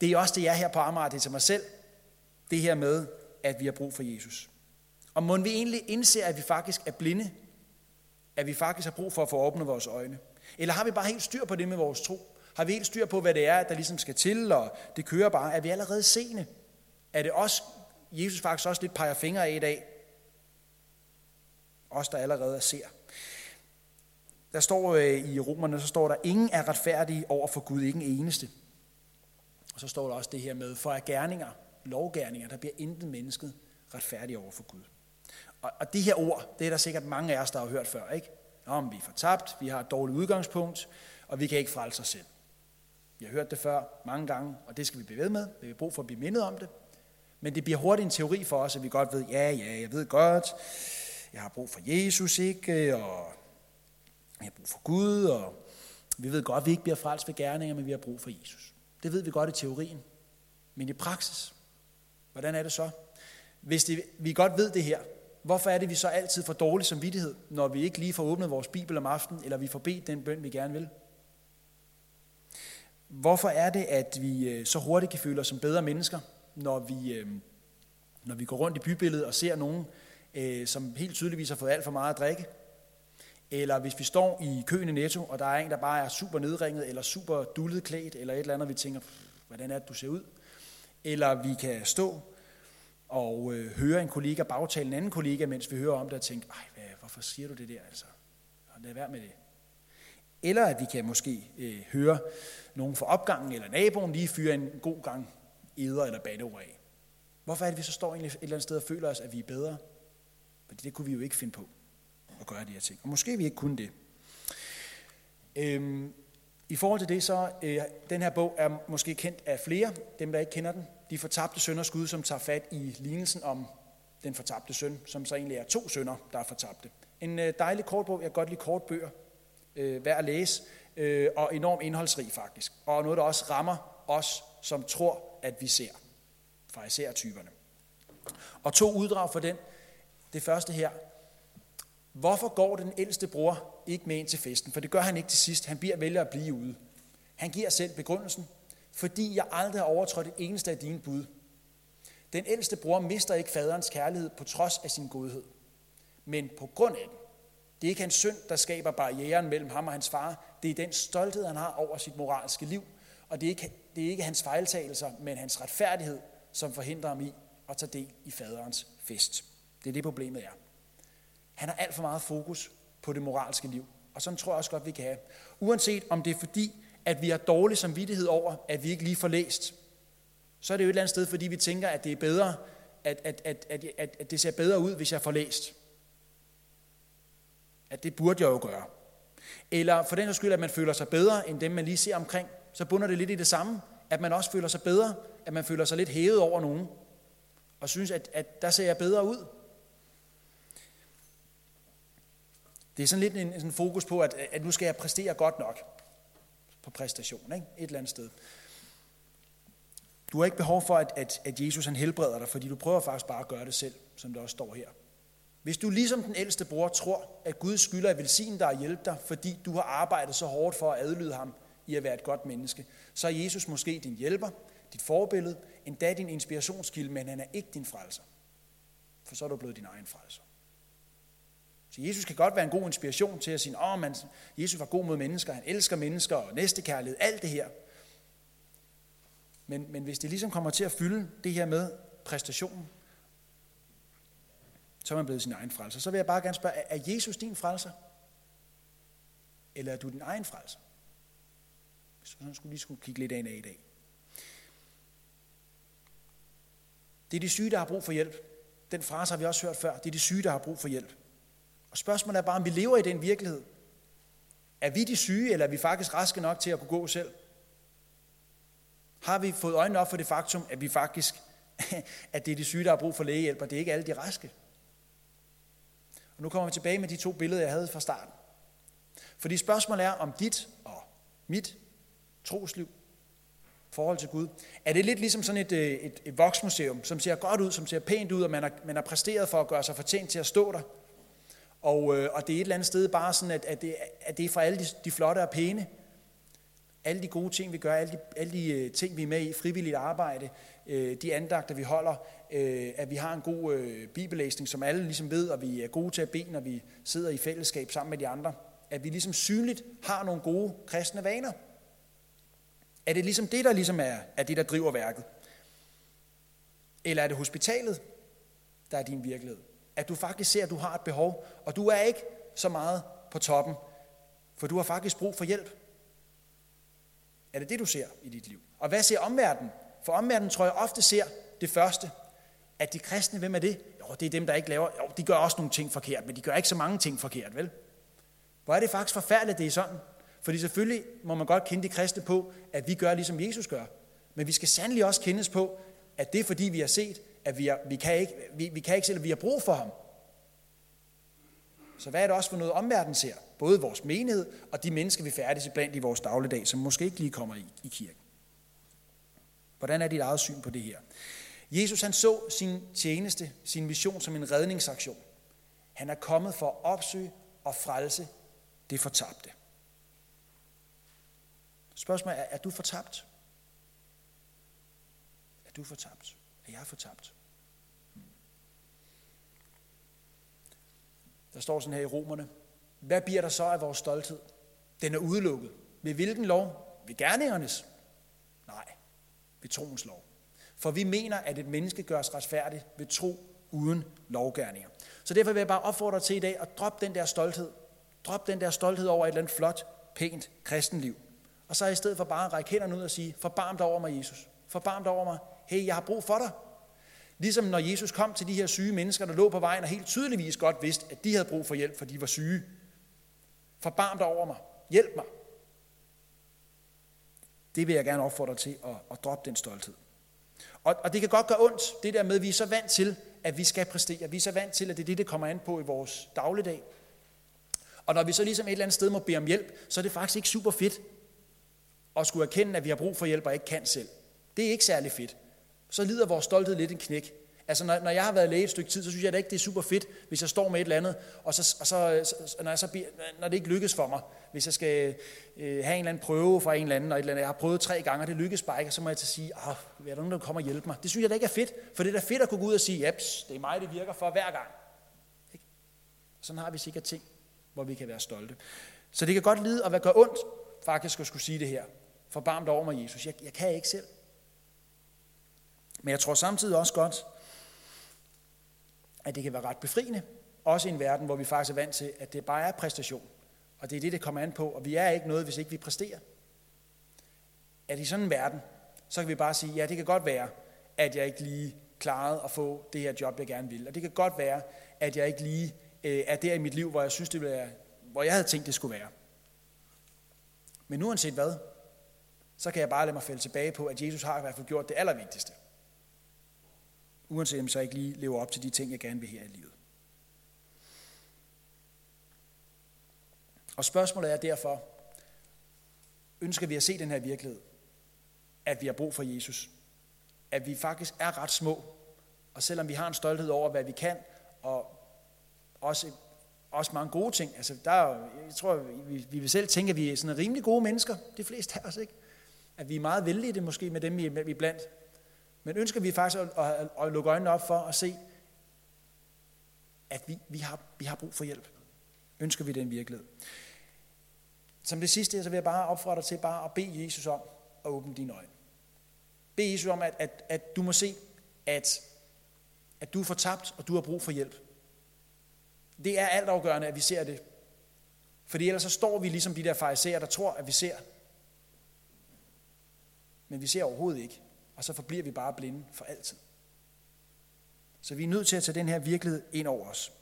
Det er også det, jeg her på Amager, det er til mig selv. Det her med, at vi har brug for Jesus. Og må vi egentlig indse, at vi faktisk er blinde? At vi faktisk har brug for at få åbnet vores øjne? Eller har vi bare helt styr på det med vores tro? Har vi helt styr på, hvad det er, der ligesom skal til, og det kører bare? Er vi allerede seende? Er det også, Jesus faktisk også lidt peger fingre af i dag? Os, der allerede er ser. Der står øh, i romerne, så står der, ingen er retfærdige over for Gud, ikke en eneste. Og så står der også det her med, for af gerninger, lovgerninger, der bliver intet mennesket retfærdig over for Gud. Og, og de her ord, det er der sikkert mange af os, der har hørt før, ikke? Om vi er fortabt, vi har et dårligt udgangspunkt, og vi kan ikke frelse os selv. Vi har hørt det før mange gange, og det skal vi blive ved med. Vi har brug for at blive mindet om det. Men det bliver hurtigt en teori for os, at vi godt ved, ja, ja, jeg ved godt, jeg har brug for Jesus, ikke? Og jeg har brug for Gud, og vi ved godt, at vi ikke bliver frelst ved gerninger, men vi har brug for Jesus. Det ved vi godt i teorien. Men i praksis, hvordan er det så? Hvis det, vi godt ved det her, hvorfor er det, vi så altid får dårlig samvittighed, når vi ikke lige får åbnet vores Bibel om aftenen, eller vi får bedt den bøn, vi gerne vil? Hvorfor er det, at vi øh, så hurtigt kan føle os som bedre mennesker, når vi, øh, når vi går rundt i bybilledet og ser nogen, øh, som helt tydeligvis har fået alt for meget at drikke? Eller hvis vi står i køen i Netto, og der er en, der bare er super nedringet, eller super dullet klædt, eller et eller andet, vi tænker, hvordan er det, du ser ud? Eller vi kan stå og øh, høre en kollega bagtale en anden kollega, mens vi hører om det, og tænke, ej, hvad, hvorfor siger du det der? Altså, lad være med det. Eller at vi kan måske øh, høre nogen fra opgangen, eller naboen lige fyre en god gang eder eller bandeord af. Hvorfor er det, vi så står et eller andet sted og føler os, at vi er bedre? Fordi det kunne vi jo ikke finde på at gøre de her ting. Og måske vi ikke kunne det. Øhm, I forhold til det, så øh, den her bog er måske kendt af flere, dem der ikke kender den. De fortabte sønders skud, som tager fat i lignelsen om den fortabte søn, som så egentlig er to sønner, der er fortabte. En øh, dejlig kort bog, jeg kan godt lide kort bøger, øh, værd at læse, øh, og enormt indholdsrig faktisk. Og noget, der også rammer os, som tror, at vi ser, fra især typerne. Og to uddrag for den. Det første her, Hvorfor går den ældste bror ikke med ind til festen? For det gør han ikke til sidst. Han bliver vælger at blive ude. Han giver selv begrundelsen. Fordi jeg aldrig har overtrådt et eneste af dine bud. Den ældste bror mister ikke faderens kærlighed på trods af sin godhed. Men på grund af den. Det er ikke hans synd, der skaber barrieren mellem ham og hans far. Det er den stolthed, han har over sit moralske liv. Og det er ikke, det er ikke hans fejltagelser, men hans retfærdighed, som forhindrer ham i at tage del i faderens fest. Det er det, problemet er. Han har alt for meget fokus på det moralske liv. Og sådan tror jeg også godt, vi kan have. Uanset om det er fordi, at vi har dårlig samvittighed over, at vi ikke lige får læst, så er det jo et eller andet sted, fordi vi tænker, at det er bedre, at, at, at, at, at, at det ser bedre ud, hvis jeg får læst. At det burde jeg jo gøre. Eller for den skyld, at man føler sig bedre, end dem, man lige ser omkring, så bunder det lidt i det samme, at man også føler sig bedre, at man føler sig lidt hævet over nogen, og synes, at, at der ser jeg bedre ud. Det er sådan lidt en, en fokus på, at, at nu skal jeg præstere godt nok på præstation, ikke? et eller andet sted. Du har ikke behov for, at, at, at Jesus han helbreder dig, fordi du prøver faktisk bare at gøre det selv, som det også står her. Hvis du ligesom den ældste bror tror, at Gud skylder at velsigne dig og hjælpe dig, fordi du har arbejdet så hårdt for at adlyde ham i at være et godt menneske, så er Jesus måske din hjælper, dit forbillede, endda din inspirationskilde, men han er ikke din frelser. For så er du blevet din egen frelser. Så Jesus kan godt være en god inspiration til at sige, at man, Jesus var god mod mennesker, han elsker mennesker og næstekærlighed, alt det her. Men, men hvis det ligesom kommer til at fylde det her med præstationen, så er man blevet sin egen frelser. Så vil jeg bare gerne spørge, er Jesus din frelser? Eller er du din egen frelser? Så sådan skulle lige skulle kigge lidt ind af i dag. Det er de syge, der har brug for hjælp. Den frase har vi også hørt før. Det er de syge, der har brug for hjælp. Og spørgsmålet er bare, om vi lever i den virkelighed. Er vi de syge, eller er vi faktisk raske nok til at kunne gå selv? Har vi fået øjnene op for det faktum, at vi faktisk at det er de syge, der har brug for lægehjælp, og det er ikke alle de raske. Og nu kommer vi tilbage med de to billeder, jeg havde fra starten. Fordi spørgsmålet er, om dit og mit trosliv, forhold til Gud, er det lidt ligesom sådan et, øh, et, et voksmuseum, som ser godt ud, som ser pænt ud, og man har, man har præsteret for at gøre sig fortjent til at stå der. Og, øh, og det er et eller andet sted bare sådan, at, at, det, at det er for alle de, de flotte og pæne, alle de gode ting, vi gør, alle de, alle de øh, ting, vi er med i, frivilligt arbejde, øh, de andagter, vi holder, øh, at vi har en god øh, bibellæsning, som alle ligesom ved, og vi er gode til at bede, når vi sidder i fællesskab sammen med de andre. At vi ligesom synligt har nogle gode kristne vaner. Er det ligesom det, der ligesom er, er det, der driver værket? Eller er det hospitalet, der er din virkelighed? At du faktisk ser, at du har et behov, og du er ikke så meget på toppen, for du har faktisk brug for hjælp. Er det det, du ser i dit liv? Og hvad ser omverdenen? For omverdenen tror jeg ofte ser det første, at de kristne, hvem er det? Jo, det er dem, der ikke laver, jo, de gør også nogle ting forkert, men de gør ikke så mange ting forkert, vel? Hvor er det faktisk forfærdeligt, det er sådan? Fordi selvfølgelig må man godt kende de kristne på, at vi gør, ligesom Jesus gør. Men vi skal sandelig også kendes på, at det er fordi, vi har set, at vi, er, vi, kan, ikke, vi, vi kan ikke selv, at vi har brug for ham. Så hvad er det også for noget, omverdenen ser? Både vores menighed og de mennesker, vi færdes blandt i vores dagligdag, som måske ikke lige kommer i, i kirken. Hvordan er dit eget syn på det her? Jesus han så sin tjeneste, sin mission som en redningsaktion. Han er kommet for at opsøge og frelse det fortabte. Spørgsmålet er, er du fortabt? Er du fortabt? Er jeg fortabt? Der står sådan her i romerne. Hvad bliver der så af vores stolthed? Den er udelukket. Ved hvilken lov? Ved gerningernes? Nej, ved troens lov. For vi mener, at et menneske gøres retfærdigt ved tro uden lovgærninger. Så derfor vil jeg bare opfordre dig til i dag at droppe den der stolthed. Drop den der stolthed over et eller andet flot, pænt kristenliv. Og så i stedet for bare at række hænderne ud og sige, forbarm dig over mig, Jesus. Forbarm dig over mig. Hey, jeg har brug for dig. Ligesom når Jesus kom til de her syge mennesker, der lå på vejen og helt tydeligvis godt vidste, at de havde brug for hjælp, for de var syge. Forbarm dig over mig. Hjælp mig. Det vil jeg gerne opfordre dig til at, at droppe den stolthed. Og, og det kan godt gøre ondt, det der med, at vi er så vant til, at vi skal præstere. Vi er så vant til, at det er det, det kommer an på i vores dagligdag. Og når vi så ligesom et eller andet sted må bede om hjælp, så er det faktisk ikke super fedt at skulle erkende, at vi har brug for hjælp og ikke kan selv. Det er ikke særlig fedt. Så lider vores stolthed lidt en knæk. Altså, når, når jeg har været læge et stykke tid, så synes jeg da ikke, det er super fedt, hvis jeg står med et eller andet, og så, og så, så når, jeg så når det ikke lykkes for mig, hvis jeg skal øh, have en eller anden prøve fra en eller anden, og et eller andet, jeg har prøvet tre gange, og det lykkes bare ikke, og så må jeg til at sige, ah, er der nogen, der kommer og hjælpe mig? Det synes jeg da ikke er fedt, for det er da fedt at kunne gå ud og sige, japs, det er mig, det virker for hver gang. Ikke? Sådan har vi sikkert ting, hvor vi kan være stolte. Så det kan godt lide at være gøre ondt, faktisk at skulle sige det her. Forbarm dig over mig, Jesus. Jeg, jeg kan ikke selv. Men jeg tror samtidig også godt, at det kan være ret befriende, også i en verden, hvor vi faktisk er vant til, at det bare er præstation. Og det er det, det kommer an på, og vi er ikke noget, hvis ikke vi præsterer. At i sådan en verden, så kan vi bare sige, ja, det kan godt være, at jeg ikke lige klarede at få det her job, jeg gerne vil. Og det kan godt være, at jeg ikke lige øh, er der i mit liv, hvor jeg synes, det ville være, hvor jeg havde tænkt, det skulle være. Men uanset hvad, så kan jeg bare lade mig falde tilbage på, at Jesus har i hvert fald gjort det allervigtigste. Uanset om så ikke lige lever op til de ting, jeg gerne vil her i livet. Og spørgsmålet er derfor, ønsker vi at se den her virkelighed? At vi har brug for Jesus? At vi faktisk er ret små, og selvom vi har en stolthed over, hvad vi kan, og også, også mange gode ting. Altså, der er, jeg tror, vi, vi vil selv tænke, at vi er sådan rimelig gode mennesker, de fleste af os, ikke? At vi er meget vældige det måske med dem, vi er blandt. Men ønsker vi faktisk at, at, at lukke øjnene op for at se, at vi, vi, har, vi har brug for hjælp. Ønsker vi den virkelighed. Som det sidste, så vil jeg bare opfordre dig til bare at bede Jesus om at åbne dine øjne. Bed Jesus om, at, at, at du må se, at, at du er fortabt, og du har brug for hjælp. Det er altafgørende, at vi ser det. Fordi ellers så står vi ligesom de der fariserer, der tror, at vi ser. Men vi ser overhovedet ikke og så forbliver vi bare blinde for altid. Så vi er nødt til at tage den her virkelighed ind over os.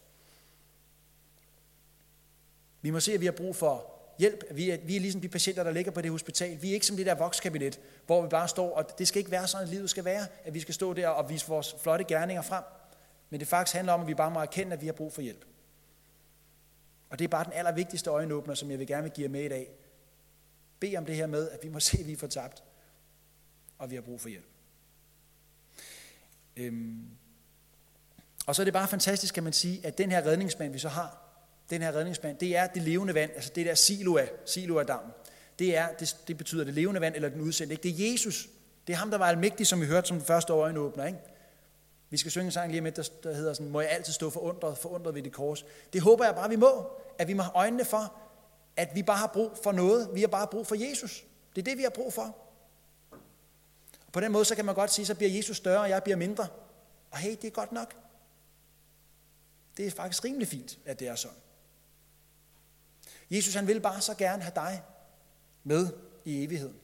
Vi må se, at vi har brug for hjælp. Vi er, vi er ligesom de patienter, der ligger på det hospital. Vi er ikke som det der vokskabinet, hvor vi bare står, og det skal ikke være sådan, at livet skal være, at vi skal stå der og vise vores flotte gerninger frem. Men det faktisk handler om, at vi bare må erkende, at vi har brug for hjælp. Og det er bare den allervigtigste øjenåbner, som jeg vil gerne vil give jer med i dag. Be om det her med, at vi må se, at vi er fortabt, og vi har brug for hjælp. Øhm. Og så er det bare fantastisk, kan man sige, at den her redningsmand, vi så har, den her redningsmand, det er det levende vand, altså det der siloa, siloa dammen. Det, er, det, det betyder det levende vand, eller den udsendte. Ikke? Det er Jesus. Det er ham, der var almægtig, som vi hørte som den første øjenåbner. Ikke? Vi skal synge en sang lige med, der, der hedder sådan, må jeg altid stå forundret, forundret ved det kors. Det håber jeg bare, vi må. At vi må have øjnene for, at vi bare har brug for noget. Vi har bare brug for Jesus. Det er det, vi har brug for. Og på den måde, så kan man godt sige, så bliver Jesus større, og jeg bliver mindre. Og hey, det er godt nok. Det er faktisk rimelig fint, at det er sådan. Jesus han vil bare så gerne have dig med i evigheden.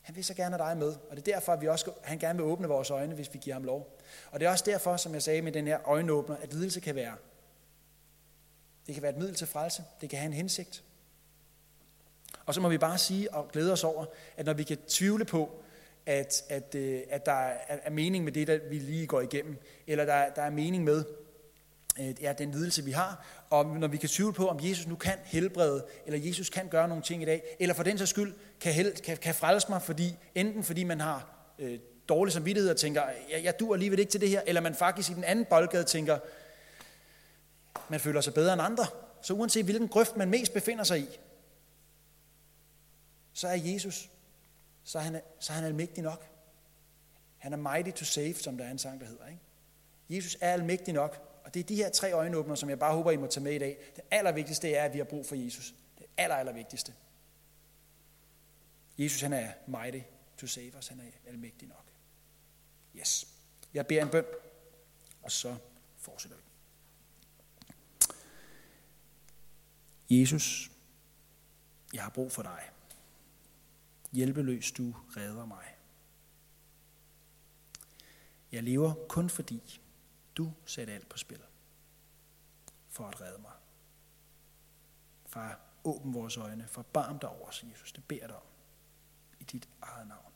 Han vil så gerne have dig med, og det er derfor, at vi også, han gerne vil åbne vores øjne, hvis vi giver ham lov. Og det er også derfor, som jeg sagde med den her øjenåbner, at lidelse kan være. Det kan være et middel til frelse. Det kan have en hensigt. Og så må vi bare sige og glæde os over, at når vi kan tvivle på, at, at, øh, at der er mening med det, der vi lige går igennem, eller der, der er mening med, øh, ja, den lidelse, vi har, og når vi kan tvivle på, om Jesus nu kan helbrede, eller Jesus kan gøre nogle ting i dag, eller for den sags skyld kan, hel, kan, kan frelse mig, fordi, enten fordi man har øh, dårlig samvittighed og tænker, jeg, jeg dur alligevel ikke til det her, eller man faktisk i den anden boldgade tænker, man føler sig bedre end andre. Så uanset hvilken grøft man mest befinder sig i, så er Jesus, så er han, så er han almægtig nok. Han er mighty to save, som der er en sang, der hedder. Ikke? Jesus er almægtig nok, og det er de her tre øjenåbner, som jeg bare håber, I må tage med i dag. Det allervigtigste er, at vi har brug for Jesus. Det aller, allervigtigste. Jesus, han er mighty to save os. Han er almægtig nok. Yes. Jeg beder en bøn, og så fortsætter vi. Jesus, jeg har brug for dig. Hjælpeløs, du redder mig. Jeg lever kun fordi, du satte alt på spil for at redde mig. Far, åbn vores øjne, forbarm dig over os, Jesus. Det beder dig om i dit eget navn.